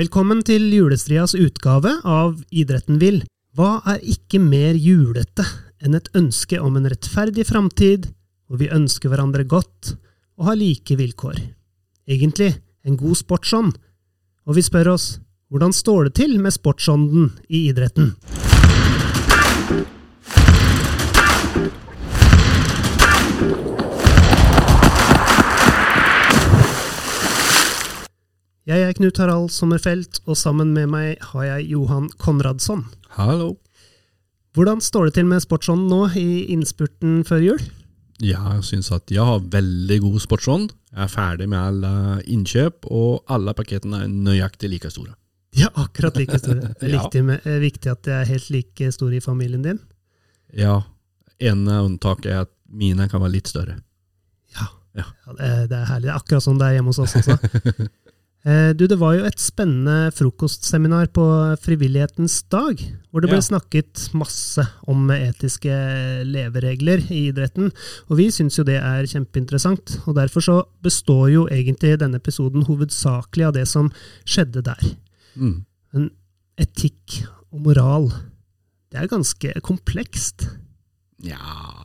Velkommen til julestrias utgave av Idretten vil. Hva er ikke mer julete enn et ønske om en rettferdig framtid, hvor vi ønsker hverandre godt og har like vilkår? Egentlig en god sportsånd. Og vi spør oss hvordan står det til med sportsånden i idretten? Jeg er Knut Harald Sommerfelt, og sammen med meg har jeg Johan Konradsson. Hallo. Hvordan står det til med sportsånden nå i innspurten før jul? Jeg syns at jeg har veldig god sportsånd. Jeg er ferdig med alle innkjøp, og alle pakketene er nøyaktig like store. Ja, akkurat like store. Det er viktig, med, er viktig at de er helt like store i familien din. Ja, ene unntaket er at mine kan være litt større. Ja, Ja. Ja, det, er, det er herlig. Det er akkurat sånn det er hjemme hos oss også. Eh, Du, Det var jo et spennende frokostseminar på Frivillighetens dag, hvor det ble Ja. snakket masse om etiske leveregler i idretten. Og vi syns jo det er kjempeinteressant, og derfor så består jo egentlig denne episoden hovedsakelig av det som skjedde der. Mm. Men etikk og moral, det er ganske komplekst. Ja,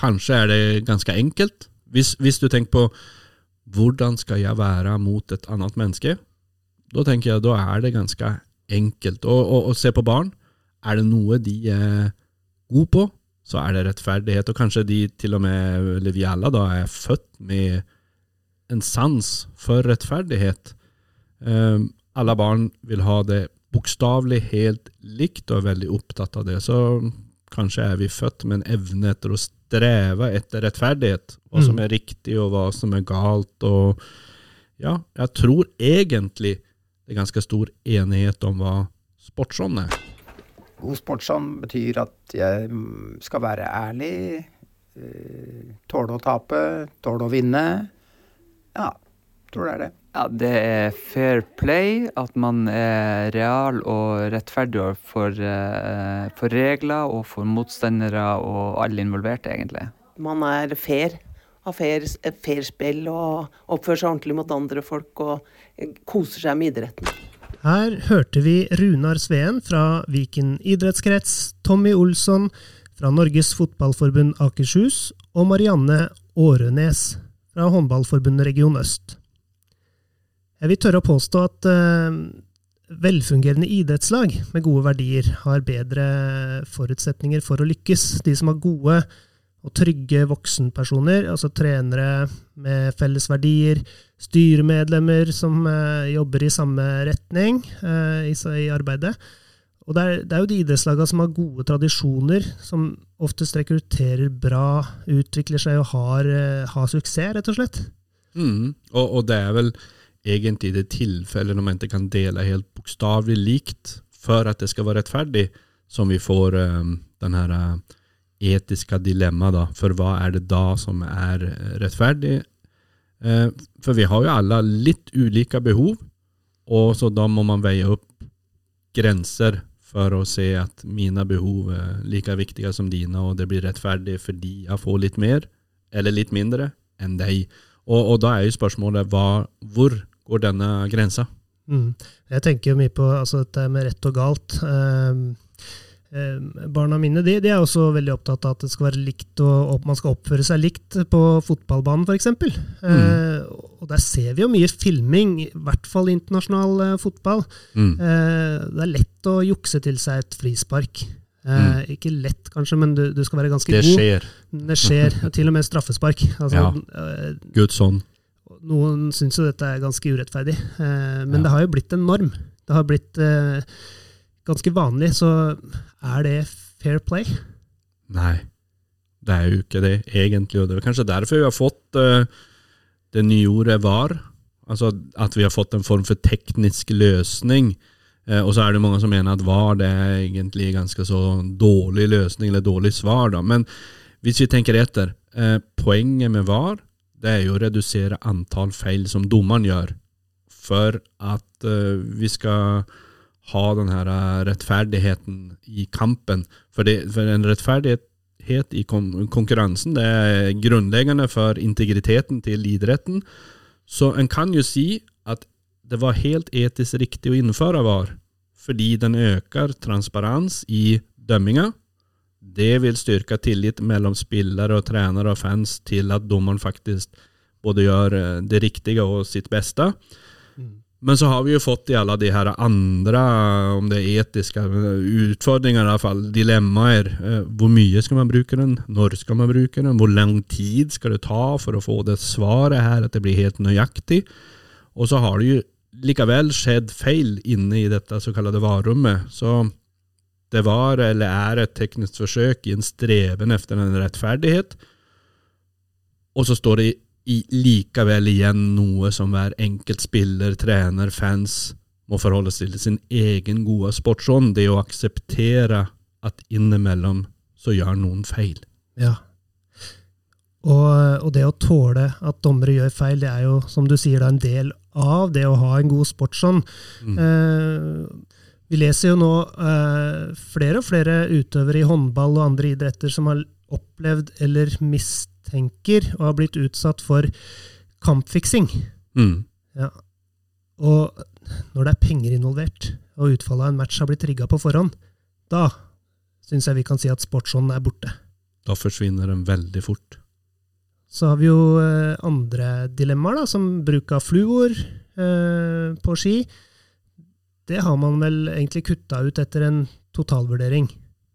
kanskje er det ganske enkelt. Hvis, hvis du tenker på hvordan skal jeg være mot et annet menneske, da tenker jeg da er det ganske enkelt. Og, og se på barn. Er det noe de er gode på, så er det rettferdighet. Og kanskje de til og med, eller vi alle, da er født med en sans for rettferdighet. Um, alle barn vil ha det bokstavelig helt likt og er veldig opptatt av det. Så kanskje er vi født med en evne etter å streve etter rettferdighet. Hva som Mm. er riktig, og hva som er galt. Og ja, jeg tror egentlig det er ganske stor enighet om hva sportsånd er. God sportsånd betyr at jeg skal være ærlig, eh, tåle å tape, tåle å vinne. Ja, tror det er det. Ja, det er fair play, at man er real og rettferdig for, eh, for regler og for motstandere og alle involverte, egentlig. man er fair. Har fair, fair spill og oppfører seg ordentlig mot andre folk og koser seg med idretten. Her hørte vi Runar Sveen fra Viken idrettskrets, Tommy Olsson fra Norges Fotballforbund Akershus og Marianne Årenes fra Håndballforbundet Region Øst. Jeg vil tørre å påstå at eh, velfungerende idrettslag med gode verdier har bedre forutsetninger for å lykkes. De som har gode og trygge voksenpersoner, altså trenere med felles verdier, styremedlemmer som eh, jobber i samme retning eh, i, arbeidet. Og det er, det er jo de idrettslagene som har gode tradisjoner, som oftest rekrutterer bra, utvikler seg og har, har suksess, rett og slett. Mm. Og, og det er vel egentlig det tilfellet man ikke kan dele helt bokstavelig likt for at det skal være rettferdig, som vi får um, den her uh, etiske dilemmaet. For hva er det da som er eh, rettferdig? Uh, for vi har jo alle litt ulike behov, og så da må man veie opp grenser for å se at mine behov er like viktige som dine, og det blir rettferdig fordi jeg får litt mer, eller litt mindre, enn deg. Og, og da er jo spørsmålet hva, hvor går denne grensa? Mm. Jeg tenker jo mye på altså, dette med rett og galt. Um, barna mine de, de er også veldig opptatt av at det skal være likt, og, og man skal oppføre seg likt på fotballbanen f.eks. Mm. Eh, og der ser vi jo mye filming, i hvert fall internasjonal uh, fotball. Mm. Uh, det er lett å jukse til seg et frispark. Uh, Ikke lett, kanskje, men du, du skal være ganske Mm. Det god. skjer. Det skjer. Til og med straffespark. Altså, Ja. Guds ånd. Noen syns jo dette er ganske urettferdig, eh, men Ja. det har jo blitt en norm. Det har blitt eh, ganske vanlig, så er det fair play? Nei, det er jo ikke det, egentlig. Og det er kanskje derfor vi har fått eh, det nye ordet var. Altså at vi har fått en form for teknisk løsning. Eh, og så er det mange som mener at var det er egentlig ganske så dårlig løsning, eller dårlig svar. da. Men hvis vi tenker etter, eh, poenget med var, det er jo å redusere antall feil som dommeren gjør, for at uh, vi skal ha den her eh, rettferdigheten i kampen. For, det, for en rettferdighet i kon konkurransen det er grunnleggende for integriteten til idretten. Så en kan jo si at det var helt etisk riktig å innføre VAR, fordi den øker transparens i dømminga. Det vil styrke tillit mellom spillere og trenere og fans til at dommeren faktisk både gjør eh, det riktige og sitt beste. Men så har vi jo fått i alle de her andre, om det er etiske utfordringer, i hvert fall dilemmaer. Eh, Hvor mye skal man bruke den? Når skal man bruke den? Hvor lang tid skal det ta for å få det svaret her, at det blir helt nøyaktig? Og så har det jo likevel skjedd feil inne i dette såkalte varerommet. Så det var, eller er, et teknisk forsøk i en streben etter en rettferdighet. Og så står det i likevel igjen noe som hver enkelt spiller, trener, fans må forholde seg til sin egen gode sportsånd. Det å akseptere at innimellom så gjør noen feil. Ja. Og, og det å tåle at dommere gjør feil, det er jo, som du sier, da en del av det å ha en god sportsånd. Eh, vi leser jo nå eh, flere og flere utøvere i håndball og andre idretter som har opplevd eller mistenker og har blitt utsatt for kampfiksing. Mm. Ja. Og når det er penger involvert, og utfallet av en match har blitt rigga på forhånd, da syns jeg vi kan si at sportsånden er borte. Da forsvinner den veldig fort. Så har vi jo eh, andre dilemmaer, da, som bruk av fluor eh, på ski. Det har man vel egentlig kutta ut etter en totalvurdering.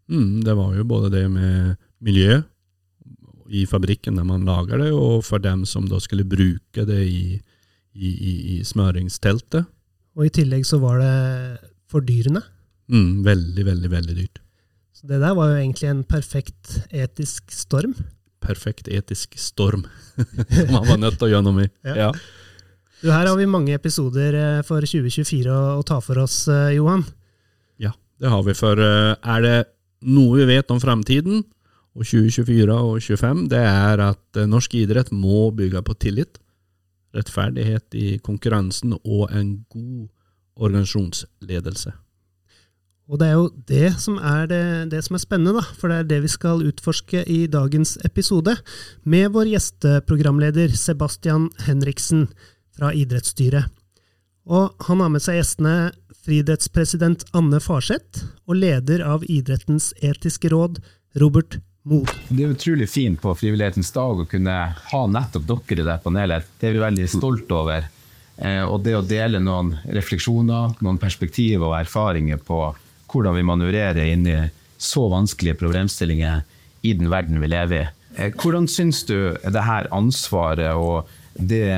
Mm, det var jo både det med miljø i fabrikken der man lager det, og for dem som da skulle bruke det i, i, i, i smøringsteltet. Og i tillegg så var det fordyrende. Mm, veldig, veldig, veldig dyrt. Så det der var jo egentlig en perfekt etisk storm. Perfekt etisk storm som man var nødt til å noe med. Ja. Ja. Du, her har vi mange episoder eh, for 2024 å, ta for oss, eh, Johan. Ja, det har vi. For eh, er det noe vi vet om framtiden, og 2024 og 2025, det er at norsk idrett må bygge på tillit, rettferdighet i konkurransen og en god organisasjonsledelse. Og det er jo det som er, det, det som er spennende, da, for det er det vi skal utforske i dagens episode, med vår gjesteprogramleder Sebastian Henriksen fra Idrettsstyret. Og han har med seg gjestene friidrettspresident Anne Farseth og leder av Idrettens etiske råd, Robert Moe. Det er utrolig fint på Frivillighetens dag å kunne ha nettopp dere i det panelet. Det er vi veldig stolt over. Eh, og det å dele noen refleksjoner, noen perspektiver og erfaringer på hvordan vi manøvrerer inn i så vanskelige problemstillinger i den verden vi lever i. Eh, Hvordan syns du det her ansvaret og det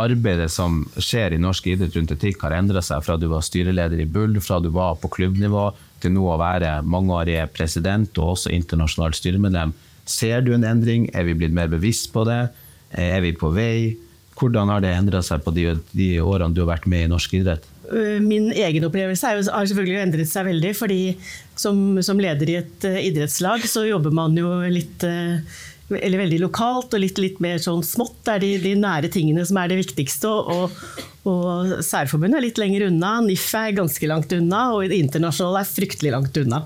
arbeidet som skjer i norsk idrett rundt etikk, har endra seg fra du var styreleder i Bull, fra du var på klubbnivå, til nå å være mangeårig president og også internasjonalt styremedlem? Ser du en endring? Er vi blitt mer bevisst på det? Eh, Er vi på vei? Hvordan har det endra seg på de, de årene du har vært med i norsk idrett? Øh, Min egen opplevelse jo, har selvfølgelig endret seg veldig. fordi som, som leder i et eh, idrettslag, så jobber man jo litt eh, eller veldig lokalt og litt, litt mer sånn smått. Det er de, de nære tingene som er det viktigste. Og, og Særforbundet er litt lenger unna, NIF er ganske langt unna, og det internasjonale er fryktelig langt unna.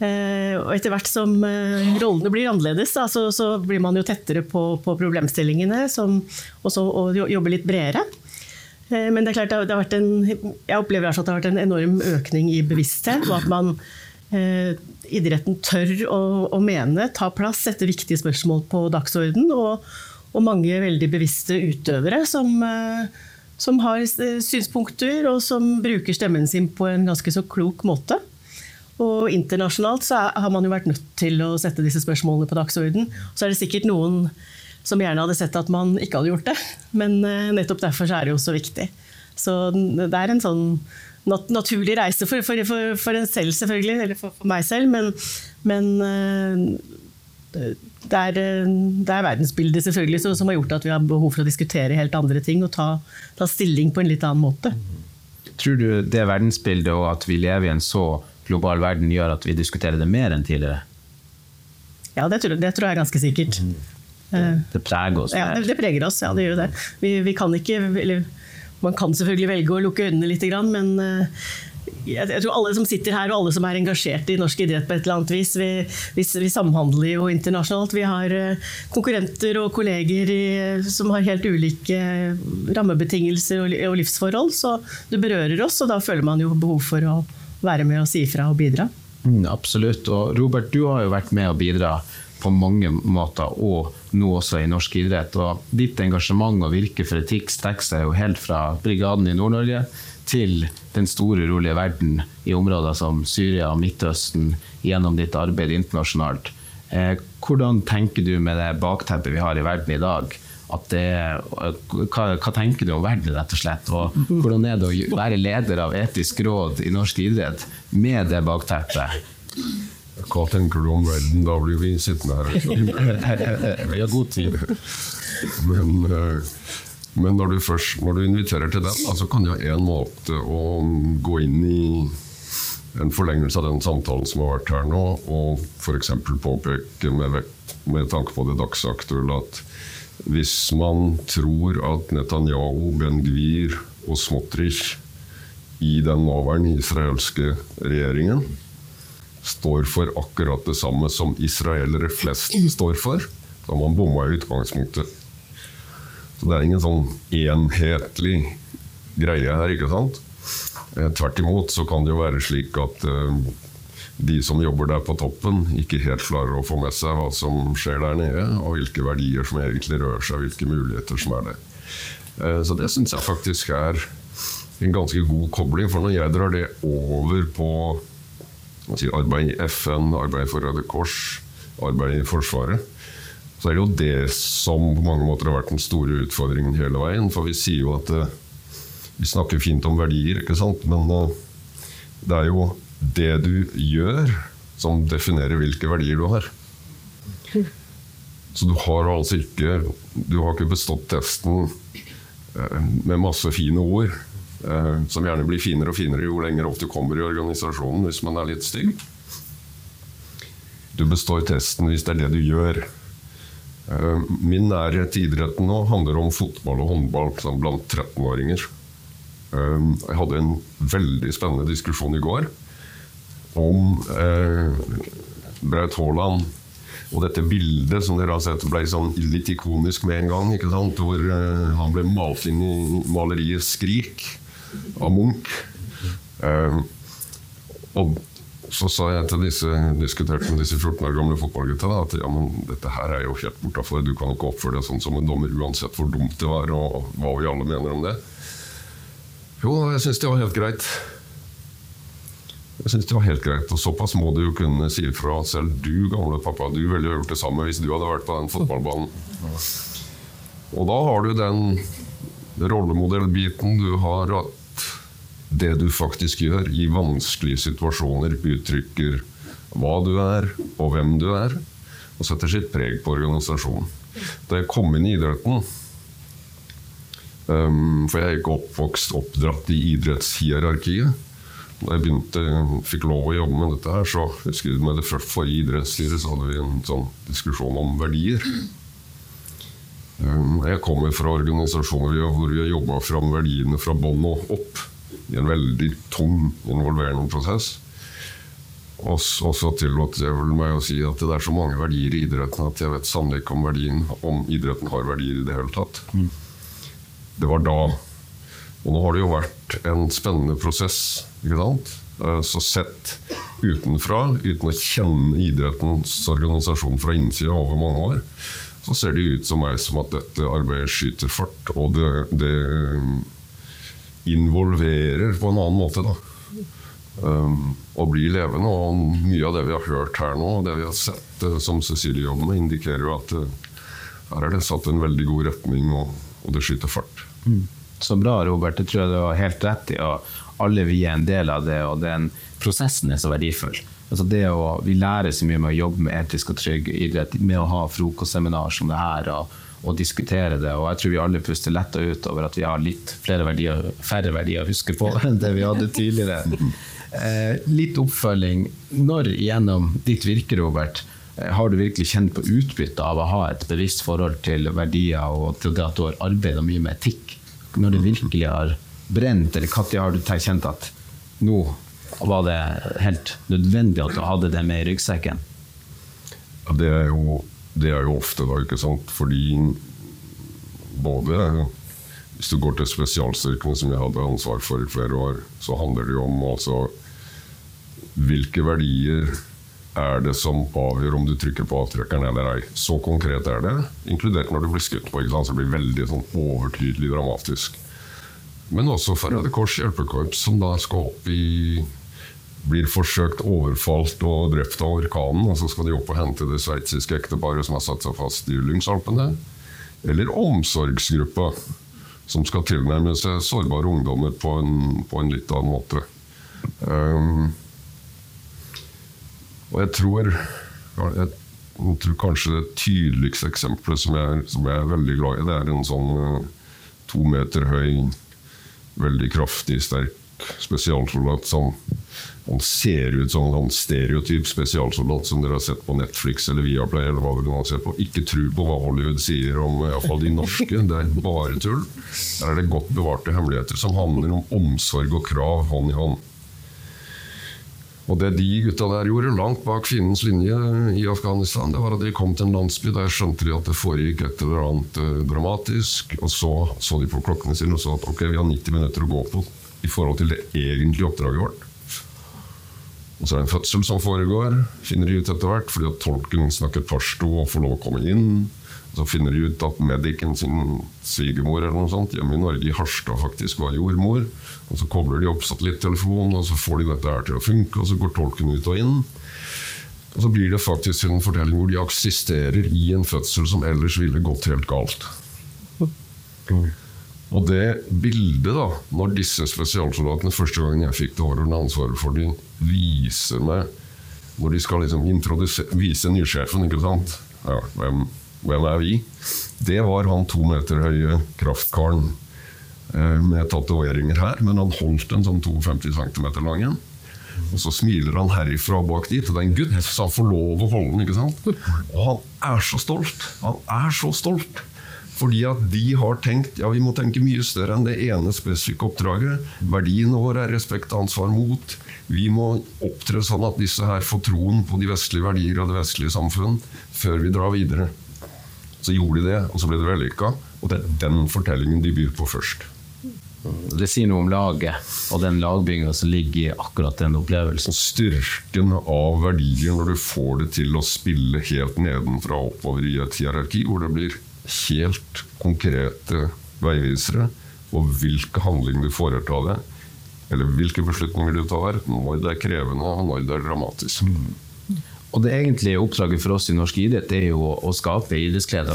Eh, og etter hvert som eh, rollene blir annerledes, da, så, så blir man jo tettere på, på problemstillingene som, og, så, og jobber litt bredere. Eh, Men det er klart, det har- det har vært en, jeg opplever at det har vært en enorm økning i bevissthet, og at man idretten tør å, å mene, ta plass, sette viktige spørsmål på dagsorden, og, og mange veldig bevisste utøvere som, eh, som har eh, synspunkter, og som bruker stemmen sin på en ganske så klok måte. Og internasjonalt så har man jo vært nødt til å sette disse spørsmålene på dagsorden. Så er det sikkert noen som gjerne hadde sett at man ikke hadde gjort det. Men eh, nettopp derfor så er det jo så viktig. Så det er en sånn nat naturlig reise for, for, for, for en selv, selvfølgelig, eller for, meg selv, men, men eh, det, det er, eh, det er verdensbildet selvfølgelig som, som har gjort at vi har behov for å diskutere helt andre ting og ta, ta stilling på en litt annen måte. Tror du det verdensbildet og at vi lever i en så global verden gjør at vi diskuterer det mer enn tidligere? Ja, det tror, det tror jeg er ganske sikkert. Eh, Det preger oss. Ja, det, det preger oss, ja det gjør jo det. Vi, vi kan ikke, eller man kan selvfølgelig velge å lukke øynene litt, men eh, jeg tror alle som sitter her, og alle som er engasjert i norsk idrett på et eller annet vis, vi, vi, vi samhandler jo internasjonalt. Vi har eh, konkurrenter og kolleger i, som har helt ulike rammebetingelser og, og livsforhold, så det berører oss, og da føler man jo behov for å være med og si ifra og bidra. Mm, absolutt. Og Robert, du har jo vært med å bidra på mange måter, og nå også i norsk idrett. Og ditt engasjement og virke for etikk strekker seg jo helt fra brigaden i Nord-Norge til den store, rolige verden i områder som Syria og Midtøsten gjennom ditt arbeid internasjonalt. Eh, hvordan tenker du med det bakteppet vi har i verden i dag? Det, hva, hva, tenker du om verden, rett og slett? Og hvordan er det å være leder av etisk råd i norsk idrett med det bakteppet? Hva tenker du om verden? Da blir vi sittende her. Vi har god tid. Men, eh, men når, du først, når du inviterer til den, så altså kan du ha én måte å gå inn i en forlengelse av den samtalen som har vært her nå, og f.eks. påpeke med, med tanke på det dagsaktuelle at hvis man tror at Netanyahu, Ben Gvir og Smotrich i den nåværende israelske regjeringen står for akkurat det samme som israelere flest står for, da man bomma i utgangspunktet. Så det er ingen sånn enhetlig greie her, ikke sant? Eh, tvert imot så kan det jo være slik at uh, de som jobber der på toppen, ikke helt klarer å få med seg hva som skjer der nede, og hvilke verdier som egentlig rører seg, hvilke muligheter som er der. Eh, så det syns jeg faktisk er en ganske god kobling. For når jeg drar det over på arbeid i FN, arbeid for Røde Kors, arbeid i Forsvaret, så er det jo det som på mange måter har vært den store utfordringen hele veien. For vi sier jo at eh, vi snakker fint om verdier, ikke sant? men eh, det er jo det du gjør, som definerer hvilke verdier du har. Så du har altså ikke Du har ikke bestått testen eh, med masse fine ord, som gjerne blir finere og finere jo lenger opp du kommer i organisasjonen hvis man er litt stygg. Du består testen hvis det er det du gjør. Eh, min nærhet til idretten nå handler om fotball og håndball blant 13-åringer. Jeg hadde en veldig spennende diskusjon i går om eh, Braut Haaland og dette bildet som dere har sett ble sånn litt ikonisk med en gang. Hvor eh, han ble malt inn i maleriet 'Skrik' av Munch. Eh, og så sa jeg til disse diskuterte med disse 14 år gamle fotballgutta at ja, men dette her er jo helt bortafor. Du kan ikke oppføre deg sånn som en dommer uansett hvor dumt det var, og hva vi alle mener om det. Jo, jeg syns det var helt greit. Jeg synes det var helt greit. Og såpass må du jo kunne si ifra. Selv du, gamle pappa, du ville gjort det samme hvis du hadde vært på den fotballbanen. Og da har du den rollemodellbiten. Du har at det du faktisk gjør i vanskelige situasjoner, uttrykker hva du er, og hvem du er, og setter sitt preg på organisasjonen. Da jeg kom inn i idretten um, For jeg er ikke oppvokst, oppdratt i idrettshierarkiet. Da jeg begynte, fikk lov å jobbe med dette, her, så husker jeg med det forrige idrettsstyret så hadde vi en sånn diskusjon om verdier. Um, jeg kommer fra organisasjoner hvor vi har jobba fram verdiene fra bånn og opp. I en veldig tung, involverende prosess. Og så tillater jeg vel meg å si at det er så mange verdier i idretten at jeg vet sannelig ikke om, verdien, om idretten har verdier i det hele tatt. Mm. Det var da. Og nå har det jo vært en spennende prosess ikke sant? Eh, så sett utenfra, uten å kjenne idrettens organisasjon fra innsida over mange år, så ser det ut som meg som at dette arbeidet skyter fart. Og det, det involverer på en annen måte, da. Um, og blir levende. Og mye av det vi har hørt her nå, og det vi har sett uh, som Cecilie jobber med, indikerer jo at uh, her er det satt en veldig god retning, og, og det skyter fart. Mm. Så bra, Robert. Det tror jeg du har helt rett i. Og alle vi er en del av det, og den prosessen er så verdifull. Altså det å, vi lærer så mye med å jobbe med etisk og trygg idrett, med å ha frokostseminar som det her. og, og diskutere det. Og jeg tror vi alle puster letta ut over at vi har litt verdier, færre verdier å huske på enn det vi hadde tidligere. Eh, litt oppfølging. Når gjennom ditt virke, Robert, eh, har du virkelig kjent på utbytte av å ha et bevisst forhold til verdier og til det at du har arbeida mye med etikk? Når det virkelig har brent, eller når har du kjent at nå var det helt nødvendig at du hadde det med i ryggsekken? Ja, det, er jo, det er jo ofte da, ikke sant. Fordi både hvis du går til spesialstyrkene, som jeg hadde ansvar for i flere år, så handler det jo om altså hvilke verdier er det som avgjør om du trykker på avtrekkeren eller ei. Så konkret er det, inkludert når du blir skutt på. ikke sant? Så det blir veldig sånn overtydelig dramatisk. Men også for Røde Kors hjelpekorps, som da skal opp i blir forsøkt overfalt og drept av orkanen, og så skal de opp og hente det sveitsiske ekteparet som har satt seg fast i Lyngsalpene. Eller omsorgsgruppa, som skal tilnærme seg sårbare ungdommer på en, på en litt annen måte. Um, og jeg tror, jeg tror kanskje det tydeligste eksempelet som jeg, som jeg, er veldig glad i, det er en sånn uh, to meter høy, veldig kraftig, sterk spesialsoldat som han ser ut som en stereotyp spesialsoldat som dere har sett på Netflix eller Viaplay. eller hva dere har sett på. Ikke tro på hva Hollywood sier om i fall de norske. Det er bare tull. Der er det godt bevarte hemmeligheter som handler om omsorg og krav hånd i hånd. Og det de gutta der gjorde, langt bak fiendens linje i Afghanistan, det var at de kom til en landsby. Der skjønte de at det foregikk et eller annet uh, dramatisk. Og så så de på klokkene sine og sa at ok, vi har 90 minutter å gå på i forhold til det egentlige oppdraget vårt. Og så er det en fødsel som foregår, finner de ut etter hvert, fordi at tolken snakker pashto og får lov å komme inn. Så finner de ut at medicen sin svigermor eller noe sånt, hjemme i Norge, i Harstad faktisk, var jordmor. Og Så kobler de opp satellittelefonen, og så får de dette her til å funke, og så går tolken ut og inn. Og så blir det faktisk en fortelling hvor de eksisterer i en fødsel som ellers ville gått helt galt. Og det bildet, da, når disse spesialsoldatene første gangen jeg fikk det overordnede ansvaret for dem, viser meg Når de skal liksom vise nysjefen, ikke sant ja, hvem, hvem, er vi? Det var han to meter høye kraftkaren eh, med tatoveringer her, men han holdt en sånn 52 cm lang en. Og så smiler han herifra og bak dit. Det er en gutt, så han får lov å holde den. ikke sant? Og han er så stolt! Han er så stolt! Fordi at de har tenkt ja, vi må tenke mye større enn det ene spesifikke oppdraget. Verdiene våre er respekt, ansvar, mot. Vi må opptre sånn at disse her får troen på de vestlige verdier og det vestlige samfunn før vi drar videre. Så gjorde de det, og så ble det vellykka. Og det er den fortellingen de byr på først. Det sier noe om laget og den lagbygginga som ligger i akkurat den opplevelsen. Styrken av verdier når du får det til å spille helt nedenfra og oppover i et hierarki, hvor det blir helt konkrete veivisere Og hvilke handlinger du foretar deg, eller hvilke beslutninger du tar, når det er krevende og når det er dramatisk. Mm. Og Det egentlige oppdraget for oss i norsk idrett er jo å skape idrettsglede.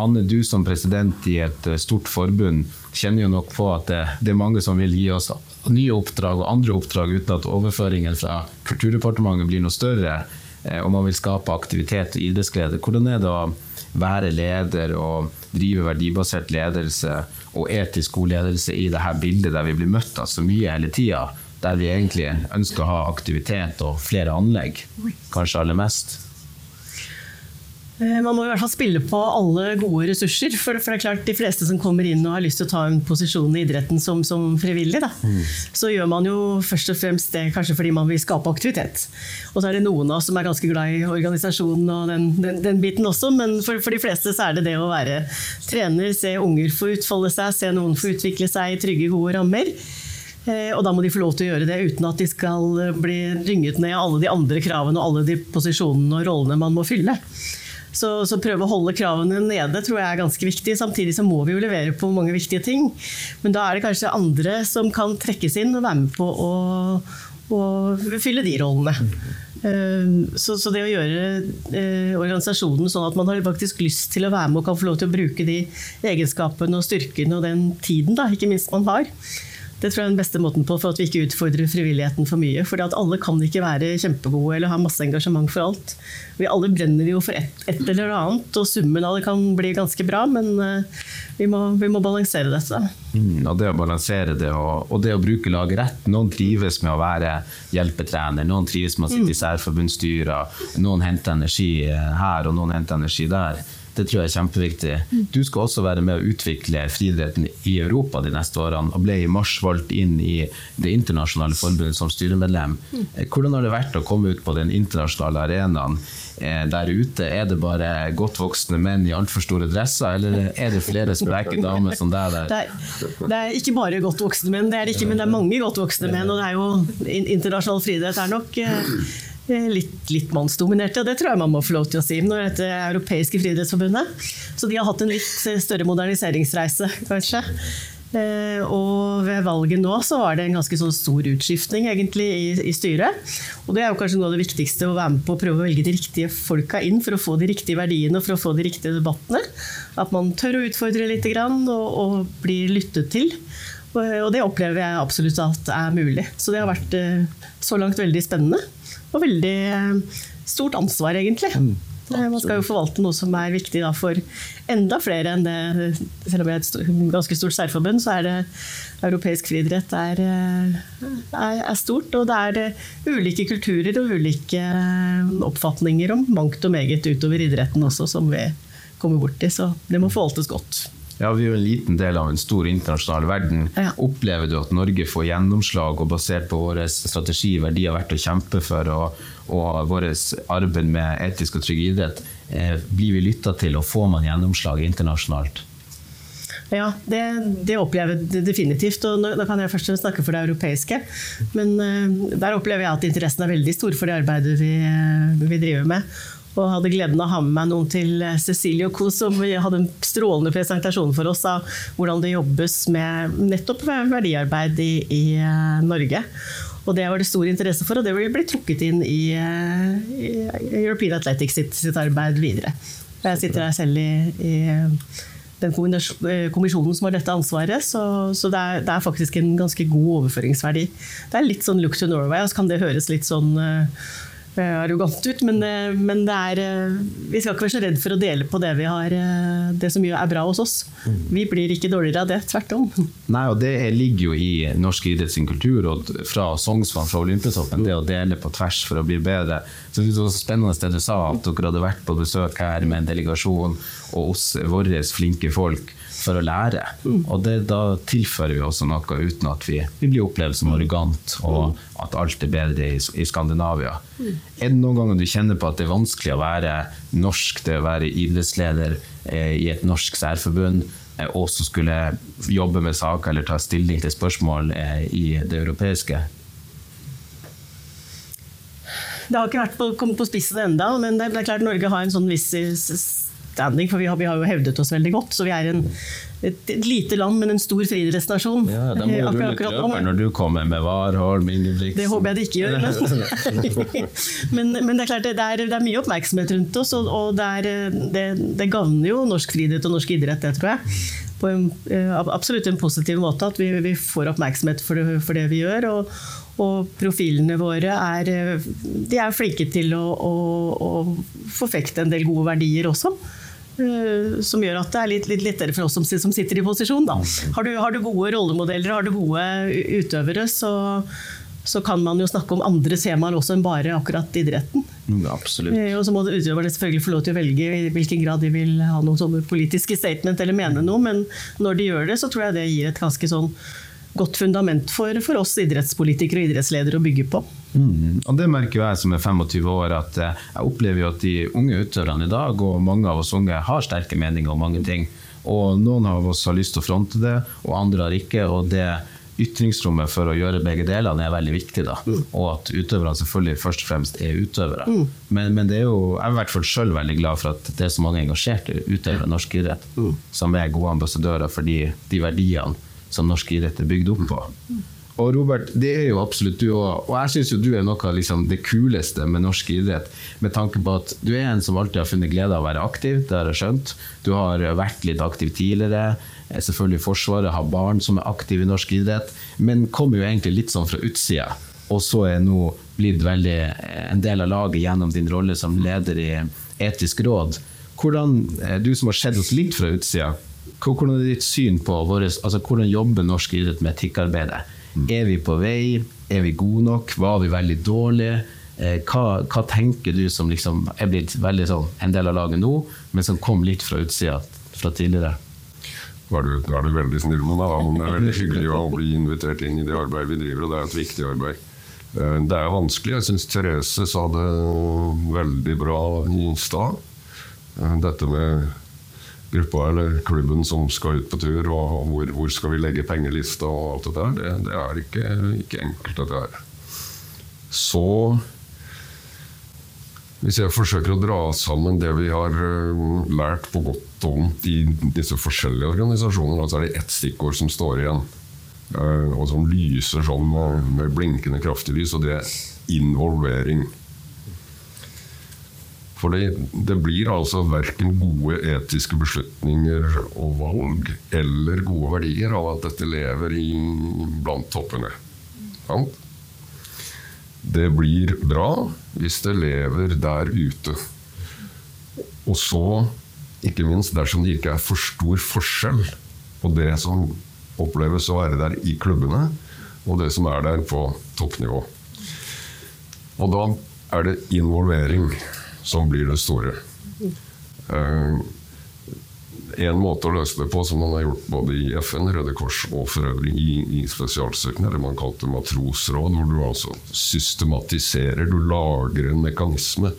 Anne, du som president i et eh, stort forbund kjenner jo nok på at det, det, er mange som vil gi oss nye oppdrag og andre oppdrag uten at overføringen fra Kulturdepartementet blir noe større, eh, og man vil skape aktivitet og idrettsglede. Hvordan er det å være leder og drive verdibasert ledelse og etisk god ledelse i dette bildet der vi blir møtt av så mye hele tida. Der vi egentlig ønsker å ha aktivitet og flere anlegg, kanskje aller mest. Eh, man må i hvert fall spille på alle gode ressurser. For, det er klart De fleste som kommer inn og har lyst til å ta en posisjon i idretten som, som frivillig, da, mm. så gjør man jo først og fremst det kanskje fordi man vil skape aktivitet. Og så er det noen av oss som er ganske glad i organisasjonen og den, den, den biten også, men for, for, de fleste så er det det å være trener, se unger få utfolde seg, se noen få utvikle seg i trygge, gode rammer. Eh, og da må de få lov til å gjøre det uten at de skal bli dynget ned av alle de andre kravene og alle de posisjonene og rollene man må fylle. Så, så, prøve å holde kravene nede tror jeg er ganske viktig. Samtidig så må vi jo levere på mange viktige ting. Men da er det kanskje andre som kan trekkes inn og være med på å, å fylle de rollene. Eh, så, så, det å gjøre eh, organisasjonen sånn at man har faktisk lyst til å være med og kan få lov til å bruke de egenskapene og styrkene og den tiden da, ikke minst man har, det tror jeg er den beste måten på for at vi ikke utfordrer frivilligheten for mye. For alle kan ikke være kjempegode eller ha masse engasjement for alt. Vi alle brenner jo for ett et eller annet, og summen av det kan bli ganske bra, men uh, vi, må, vi, må, balansere dette. Mm, og det å balansere det, og, og, det å bruke laget rett. Noen trives med å være hjelpetrener, noen trives med å sitte i mm. særforbundsstyrer, noen henter energi her og noen henter energi der. Det tror jeg er kjempeviktig. Du skal også være med å utvikle friidretten i Europa de neste årene, og ble i mars valgt inn i Det internasjonale forbundet som styremedlem. Hvordan har det vært å komme ut på den internasjonale arenaen eh, der ute? Er det bare godt voksne menn i altfor store dresser, eller er det flere spreke damer som deg der? Det er, det er ikke bare godt voksne menn, det er det ikke, men det er mange godt voksne menn. Og det er jo internasjonal friidrett er nok eh, litt, litt mannsdominerte, det tror jeg man må få lov til å si når dette europeiske friidrettsforbundet. Så de har hatt en litt eh, større moderniseringsreise, kanskje. Eh, og ved valget nå så var det en ganske sånn stor utskiftning egentlig i, i styret. Og det er jo kanskje noe av det viktigste å være med på å prøve å velge de riktige folka inn for å få de riktige verdiene og for å få de riktige debattene. At man tør å utfordre litt og, og blir lyttet til. Og det opplever jeg absolutt at er mulig. Så det har vært eh, så langt veldig spennende. Og veldig eh, stort ansvar, egentlig. Mm. Man skal jo forvalte noe som er viktig for enda flere enn det. Selv om vi er et ganske stort særforbund, så er det europeisk friidrett er, eh, er, er stort. Og det er eh, ulike kulturer og ulike oppfatninger om mangt og meget utover idretten også, som vi kommer borti. Så det må forvaltes godt. Ja, Vi er jo en liten del av en stor internasjonal verden. Ja. Opplever du at Norge får gjennomslag, og basert på vår strategi, verdier verdt å kjempe for, og, og vårt arbeid med etisk og trygg idrett, eh, blir vi lytta til, og får man gjennomslag internasjonalt? Ja, det, det opplever jeg definitivt. og nå, nå kan jeg først snakke for det europeiske. Men eh, der opplever jeg at interessen er veldig stor for det arbeidet vi, eh, vi driver med. Og hadde gleden av å ha med meg noen til eh, Cecilie og co. som hadde en strålende presentasjon for oss av hvordan det jobbes med nettopp verdiarbeid i, i eh, Norge. Og det var det stor interesse for, og det ble trukket inn i, eh, i European Athletics sitt, sitt arbeid videre. Jeg sitter her selv i, i den kommisjonen som har dette ansvaret, så, så det, er, det er faktisk en ganske god overføringsverdi. Det er litt sånn look to Norway, og så kan det høres litt sånn eh, arrogant ut, men, eh, men det er, eh, vi skal ikke være så redd for å dele på det, vi har, eh, det som er bra hos oss. Vi blir ikke dårligere av det, tvert om. Nei, og Det ligger jo i norsk idretts kultur, og fra Sognsvann, fra Olympiatoppen, det å dele på tvers for å bli bedre. Så det var spennende det du sa, at dere hadde vært på besøk her med en delegasjon og oss, våre flinke folk for å lære. Og det, Da tilfører vi også noe uten at vi, vi blir opplevd som arrogant og at alt er bedre i, i Skandinavia. Er det noen ganger du kjenner på at det er vanskelig å være norsk, det å være idrettsleder eh, i et norsk særforbund? eh, og så skulle jobbe med saker eller ta stilling til spørsmål eh, i det europeiske. Det har ikke vært på, kommet på spissen enda, men det er klart Norge har en sånn viss standing, for vi har, vi har jo hevdet oss veldig godt. Så vi er en, et, et lite land, men en stor friidrettsnasjon. Ja, Da må du akkurat løper når du kommer med Warholm, Ingebrigtsen Det håper jeg det ikke gjør. Men, men, men det er klart det er, det er mye oppmerksomhet rundt oss, og, og det, er, det, det gagner jo norsk friidrett og norsk idrett, det tror jeg. På en, eh, absolutt en positiv måte at vi, vi får oppmerksomhet for det, for det vi gjør. Og, og profilene våre er, eh, de er flinke til å, å, å forfekte en del gode verdier også. Eh, Som gjør at det er litt, litt lettere for oss som, som sitter i posisjon. Da. Har, du, har du gode rollemodeller, har du gode utøvere, så, så kan man jo snakke om andre temaer også enn bare akkurat idretten. Mm, Absolutt. Eh, Og så må utøverne selvfølgelig få lov til å velge i hvilken grad de vil ha noen sånne politiske statement eller mene noe, men når de gjør det, så tror jeg det gir et ganske sånn godt fundament for, for oss idrettspolitikere og idrettsledere å bygge på. Mm. Og det merker jeg som er 25 år, at eh, jeg opplever at de unge utøverne i dag, og mange av oss unge, har sterke meninger om mange ting. Og noen av oss har lyst til å fronte det, og andre har ikke. og det Ytringsrommet for å gjøre begge delene er veldig viktig. da, Og at utøverne selvfølgelig først og fremst er utøvere. Men, men det er jo, jeg er i hvert fall selv veldig glad for at det er så mange engasjerte utøvere i norsk idrett som er gode ambassadører for de, de verdiene som norsk idrett er bygd opp på. Og Robert, det er jo absolutt du òg. Og jeg syns jo du er noe av liksom det kuleste med norsk idrett. Med tanke på at du er en som alltid har funnet glede av å være aktiv, det har jeg skjønt. Du har vært litt aktiv tidligere. Eh, Selvfølgelig Forsvaret har barn som er aktive i norsk idrett. Men kommer jo egentlig litt sånn fra utsida. Og så er nå blitt veldig eh, en del av laget gjennom din rolle som leder i Etisk råd. Hvordan, eh, du som har sett oss litt fra utsida, hvordan er ditt syn på vår, altså hvordan jobber norsk idrett med etikkarbeidet? Er vi på vei? Er vi gode nok? Var vi veldig dårlige? Eh, hva, hva, tenker du som liksom er blitt veldig sånn en del av laget nå, men som kom litt fra utsida fra tidligere? Da er, du, da er du veldig snill med meg, men det er veldig hyggelig å bli invitert inn i det arbeidet vi driver, og det er et viktig arbeid. Eh, det er vanskelig. Jeg syns Therese sa det veldig bra i stad. Eh, dette med gruppa eller klubben som skal ut på tur, og hvor, hvor skal vi legge pengelista og alt det der, det, det er ikke, ikke enkelt, dette her. Så hvis jeg forsøker å dra sammen det vi har eh, lært på godt og vondt i disse forskjellige organisasjonene, så er det ett stikkord som står igjen, eh, og som lyser sånn med blinkende kraftig lys, og det er involvering. For det, det blir altså verken gode etiske beslutninger og valg eller gode verdier av at dette lever i, blant toppene. Sant? Det blir bra hvis det lever der ute. Og så, ikke minst dersom det ikke er for stor forskjell på det som oppleves å være der i klubbene, og det som er der på toppnivå. Og da er det involvering som blir det store. Uh, en måte å løse det på, som man har gjort både i FN, Røde Kors og for øvrig i, i spesialstyrkene, det man kalte matrosråd, hvor du altså systematiserer, du lager en mekanisme.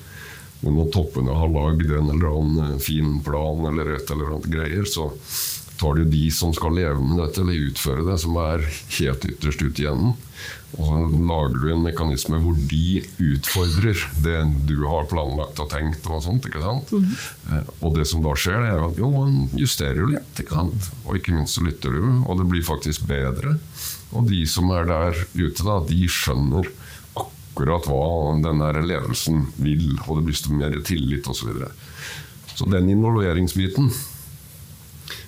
Hvor når toppene har lagd en eller annen fin plan eller et eller annet greier, så tar du de som skal leve med dette eller utføre det, som er helt ytterst ute i enden. Og så lager du en mekanisme hvor de utfordrer det du har planlagt og tenkt. Og sånt, ikke sant? Mm. Og det som da skjer, er at jo, man justerer litt. Ikke sant? Og ikke minst så lytter du, og det blir faktisk bedre. Og de som er der ute, da, de skjønner akkurat hva den der ledelsen vil, og det blir mer tillit osv. Så, videre. så den involveringsbiten,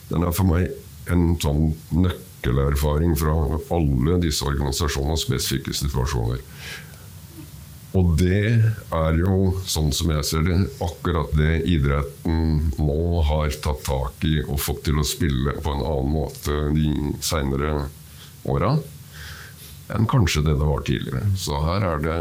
den er for meg en sånn nøkkel nøkkelerfaring fra alle disse organisasjonenes spesifikke situasjoner. Og det er jo, sånn som jeg ser det, akkurat det idretten nå har tatt tak i og fått til å spille på en annen måte de seinere åra enn kanskje det det var tidligere. Så her er det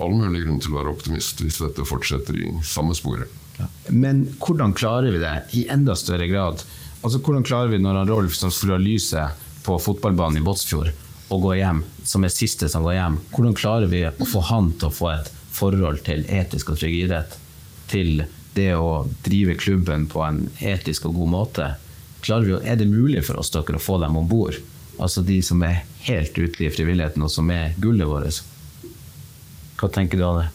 all mulig grunn til å være optimist hvis dette fortsetter i samme sporet. Ja. Men hvordan klarer vi det i enda større grad? Altså Hvordan klarer vi når Rolf som skulle ha lyset på fotballbanen i Båtsfjord og gå hjem, som er siste som går hjem, hvordan klarer vi å få han til å få et forhold til etisk og trygg idrett? Til det å drive klubben på en etisk og god måte? Vi, er det mulig for oss dere å få dem om bord? Altså de som er helt ute i frivilligheten, og som er gullet vårt. Hva tenker du av det?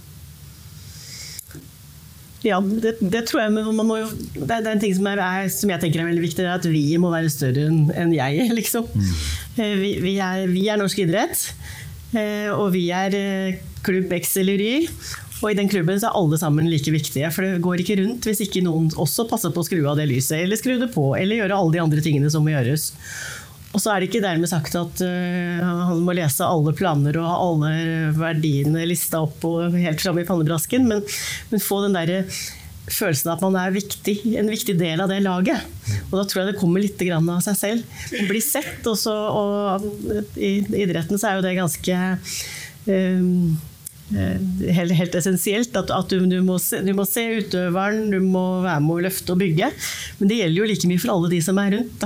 Ja, det, det, tror jeg, men man må jo, det, er, en ting som, er, er, som, jeg tenker er veldig viktig, det er at vi må være større enn en jeg, liksom. Mm. Eh, vi, vi, er, vi, er, norsk idrett, eh, og vi er eh, klubb X eller Y. Og i den klubben så er alle sammen like viktige, for det går ikke rundt hvis ikke noen også passer på å skru av det lyset, eller skru det på, eller gjøre alle de andre tingene som må gjøres. Og så er det ikke dermed sagt at uh, han må lese alle planer og ha alle verdiene lista opp og helt fram i pannebrasken, men, men få den derre følelsen av at man er viktig, en viktig del av det laget. Og da tror jeg det kommer litt av seg selv. Man blir sett, også, og i idretten så er jo det ganske um, Eh, helt, helt essensielt. At, at du, du, må se, du, må se, utøveren, du må være med å løfte og bygge. Men det gjelder jo like mye for alle de som er rundt.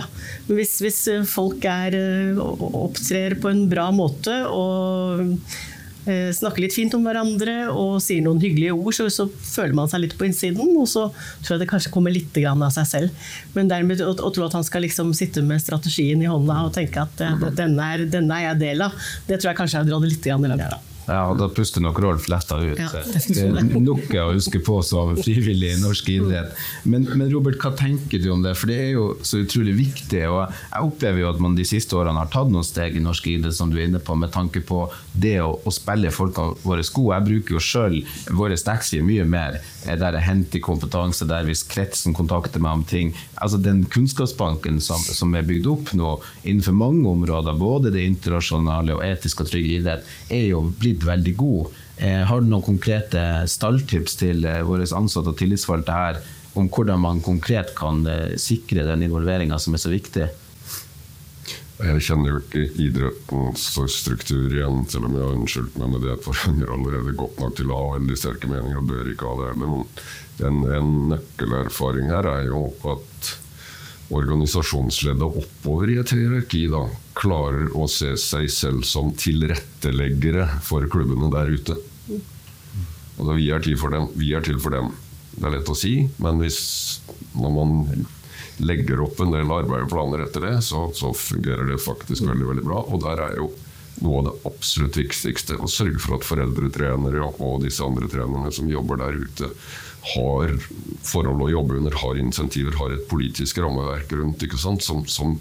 Hvis, hvis, folk er, eh, opptrer på en bra måte og eh, snakker litt fint om hverandre og sier noen hyggelige ord, så, så, føler man seg litt på innsiden. Og så tror jeg det kanskje kommer litt av seg selv. Men dermed å, å tro at han skal liksom sitte med strategien i hånda og tenke at denne er, denne er jeg del av, det tror jeg kanskje jeg drar det litt langt. Ja, Da puster nok Rolf letta ut. Ja, det er nok å huske på som frivillig i norsk idrett. Men, men, Robert, hva tenker du om det? For det er jo så utrolig viktig. og Jeg opplever jo at man de siste årene har tatt noen steg i norsk idrett, som du er inne på, med tanke på det å, å spille folka våre sko. Jeg bruker jo sjøl våre taxier mye mer, der jeg henter kompetanse, der hvis kretsen kontakter meg om ting. Altså Den kunnskapsbanken som, som er bygd opp nå innenfor mange områder, både det internasjonale og etisk og trygg idrett, er jo blitt veldig god. Eh, har du noen konkrete stalltips til eh, våre ansatte og tillitsvalgte her om hvordan man konkret kan eh, sikre den involveringa som er så viktig? Jeg kjenner jo ikke idrettens struktur igjen, selv om jeg har unnskyldt meg med det for hun ganger allerede godt nok til å ha veldig sterke meninger og bør ikke ha det. Men en, en nøkkelerfaring her er jo at organisasjonsleddet oppover i et hierarki da, klarer å se seg selv som tilretteleggere for klubbene der ute. Altså, vi, er til for dem, vi er til for dem. Det er lett å si, men hvis når man legger opp en del arbeid og planer etter det, så, så, fungerer det faktisk veldig veldig bra. Og der er jo noe av det absolutt viktigste å sørge for at foreldretrenere og disse andre trenerne som jobber der ute, har forhold å jobbe under, har insentiver, har et politisk rammeverk rundt. Som, som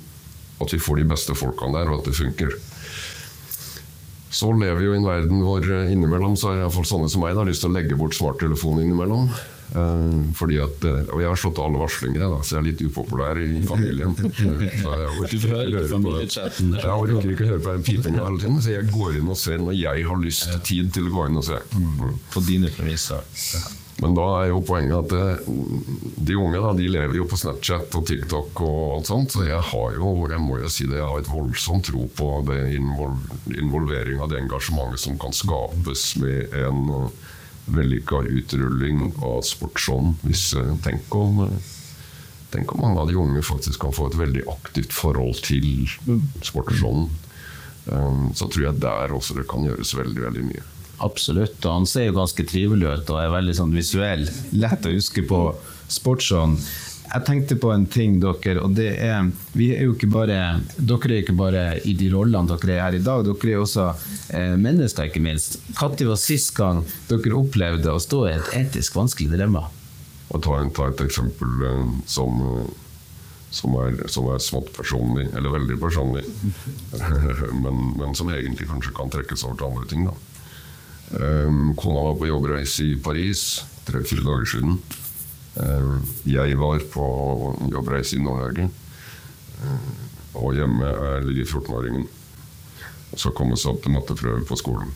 at vi får de beste folkene der, og at det funker. Så lever vi jo i en verden hvor innimellom så er iallfall sånne som meg da, lyst til å legge bort smarttelefonen innimellom. Uh, fordi at, og jeg har slått alle varslinger, da, så jeg er litt upopulær i familien. Så jeg orker, jeg å ikke høre på den pipinga hele tiden, så jeg går inn og ser når jeg har lyst tid til å gå inn og se. Mm. På dine premisser. Men da er jo poenget at det, de unge da, de lever jo på Snapchat og TikTok og alt sånt, så jeg har jo, jeg må jo si det, jeg har et voldsomt tro på det involvering av det engasjementet som kan skapes med en vellykka utrulling av sportsånd. Hvis, tenk, om, tenk om mange av de unge faktisk kan få et veldig aktivt forhold til sportsånden. Så tror jeg der også det kan gjøres veldig, veldig mye. Absolutt. Og han ser jo ganske trivelig ut og er veldig sånn visuell. Lett å huske på sportsånd. Jeg tenkte på en ting, dere, og det er er jo ikke bare, Dere er ikke bare i de rollene dere er her i dag, dere er også eh, mennesker, ikke minst. Når var sist gang dere opplevde å stå i et etisk vanskelig dilemma? Og ta, ta et eksempel eh, som, som, er, som, er, smått personlig, eller veldig personlig, men, men, som egentlig kanskje kan trekkes over til andre ting. da. Um, kona var på jobbreise i Paris tre-fire dager siden. Um, jeg var på jobbreise i Nord-Norge. Um, og hjemme er lille 14-åringen. Og så komme seg opp til matteprøve på skolen.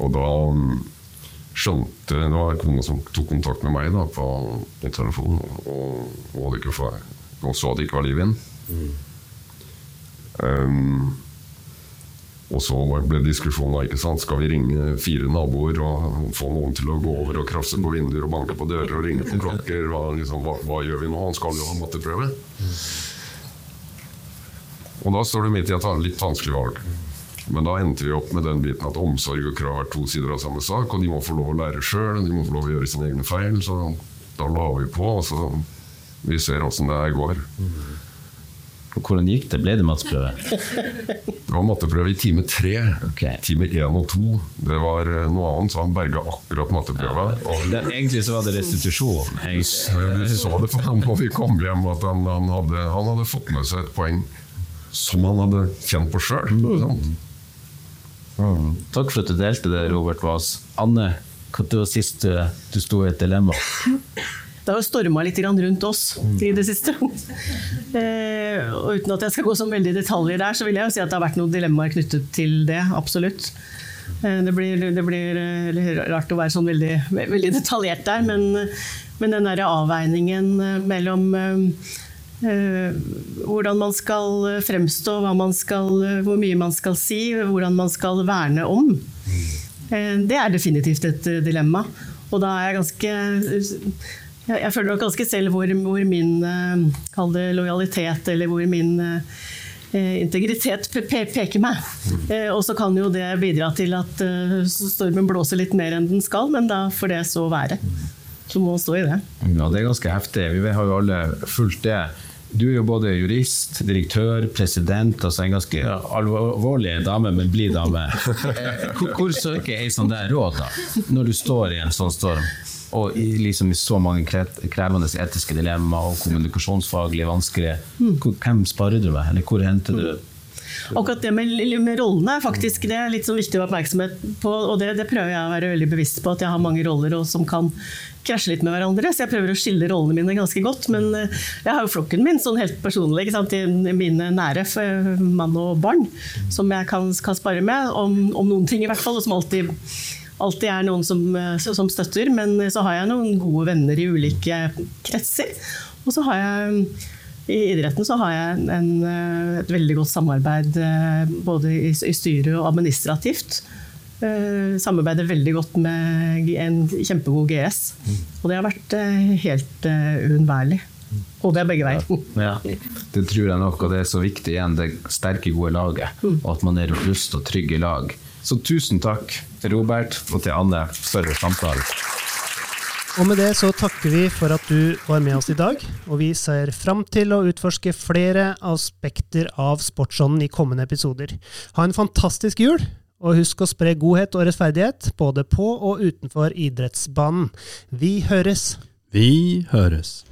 Og da skjønte Det var kona som tok kontakt med meg da, på telefonen. Og, og, ikke, og så at det ikke var liv igjen. Um, og så ble diskusjonen ikke sant? skal vi ringe fire naboer og få noen til å gå over og krafse på vinduer og banke på dører og ringe på klokker. Hva, liksom, hva, hva gjør vi nå? Han skal jo ha matteprøve. Og da står du midt i et litt vanskelig valg. Men da endte vi opp med den biten at omsorg og krav er to sider av samme sak, og de må få lov å lære sjøl, de må få lov å gjøre sine egne feil. Så da la vi på, og så vi ser åssen det her går. Hvordan gikk det? Ble det matteprøve? det var matteprøve i time tre. Okay. Time én og to. Det var eh, noe annet, så han berga akkurat matteprøva. Ja, egentlig så var det restitusjon. Du så det for ham når vi kom hjem, at han, han, hadde, han, hadde, fått med seg et poeng som han hadde kjent på sjøl. Mm. Mm. Takk for at du delte det, Robert Waas. Anne, når var sist du, du sto i et dilemma? Det har jo storma litt rundt oss i det siste. Eh, og uten at jeg skal gå så veldig i detaljer der, så vil jeg jo si at det har vært noen dilemmaer knyttet til det. Absolutt. Eh, det blir, det blir rart å være sånn veldig, veldig detaljert der, men, men den derre avveiningen mellom Uh, hvordan man skal fremstå, skal, hvor mye man skal si, hvordan man skal verne om. Det er definitivt et dilemma. Og da er jeg ganske jeg, jeg føler nok ganske selv hvor, hvor min uh, lojalitet, eller hvor min uh, integritet pe peker meg. Uh, og så kan jo det bidra til at stormen blåser litt mer enn den skal, men da får det så være. Så må man stå i det. Ja, det er ganske heftig. Vi har jo alle fulgt det. Du er jo både jurist, direktør, president, altså en ganske alvorlig dame, men blid dame. Hvor, hvor søker ei sånn der råd, da, når du står i en sånn storm? Og i, liksom, i så mange krevende etiske dilemmaer og kommunikasjonsfaglige vanskelige. Mm. Hvem sparer du med, eller hvor henter du Akkurat det med, med, rollene er faktisk det er litt så viktig å ha oppmerksomhet på. og det, det, prøver jeg å være veldig bevisst på, at jeg har mange roller som kan krasje litt med hverandre. Så jeg prøver å skille rollene mine ganske godt. Men eh, jeg har jo flokken min sånn helt personlig, i mine nære mann og barn, som jeg kan, kan spare med om, om, noen ting, i hvert fall. og som alltid alltid er noen som, eh, som, støtter, men så har jeg noen gode venner i ulike kretser. Og så har jeg I idretten så har jeg en, eh, et veldig godt samarbeid eh, både i, i styret og administrativt. Eh, samarbeider veldig godt med en kjempegod GS. Og det har vært helt uunnværlig. Og det er begge veier. Ja, det tror jeg nok, og det er så viktig igjen, det sterke, gode laget. Og at man er robust og trygg i lag. Så tusen takk til Robert og til Anne for samtalen. Og med det så takker vi for at du var med oss i dag, og vi ser fram til å utforske flere aspekter av sportsånden i kommende episoder. Ha en fantastisk jul, og husk å spre godhet og rettferdighet, både på og utenfor idrettsbanen. Vi høres! Vi høres.